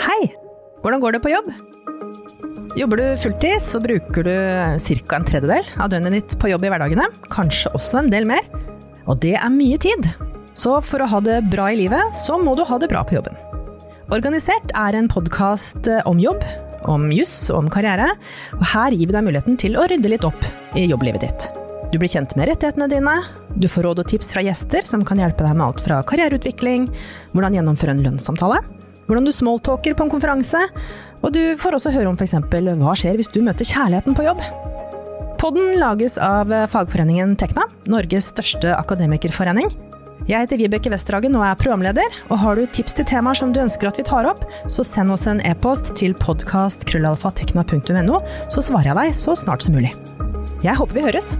Hei! Hvordan går det på jobb? Jobber du fulltid, så bruker du ca. en tredjedel av døgnet ditt på jobb i hverdagene. Kanskje også en del mer. Og det er mye tid. Så for å ha det bra i livet, så må du ha det bra på jobben. Organisert er en podkast om jobb, om juss og om karriere. Og her gir vi deg muligheten til å rydde litt opp i jobblivet ditt. Du blir kjent med rettighetene dine, du får råd og tips fra gjester som kan hjelpe deg med alt fra karriereutvikling, hvordan gjennomføre en lønnssamtale, hvordan du smalltalker på en konferanse, og du får også høre om f.eks. hva skjer hvis du møter kjærligheten på jobb. Podden lages av fagforeningen Tekna, Norges største akademikerforening. Jeg heter Vibeke Westerhagen og er programleder, og har du tips til temaer som du ønsker at vi tar opp, så send oss en e-post til podkastkrøllalfatekna.no, så svarer jeg deg så snart som mulig. Jeg håper vi høres!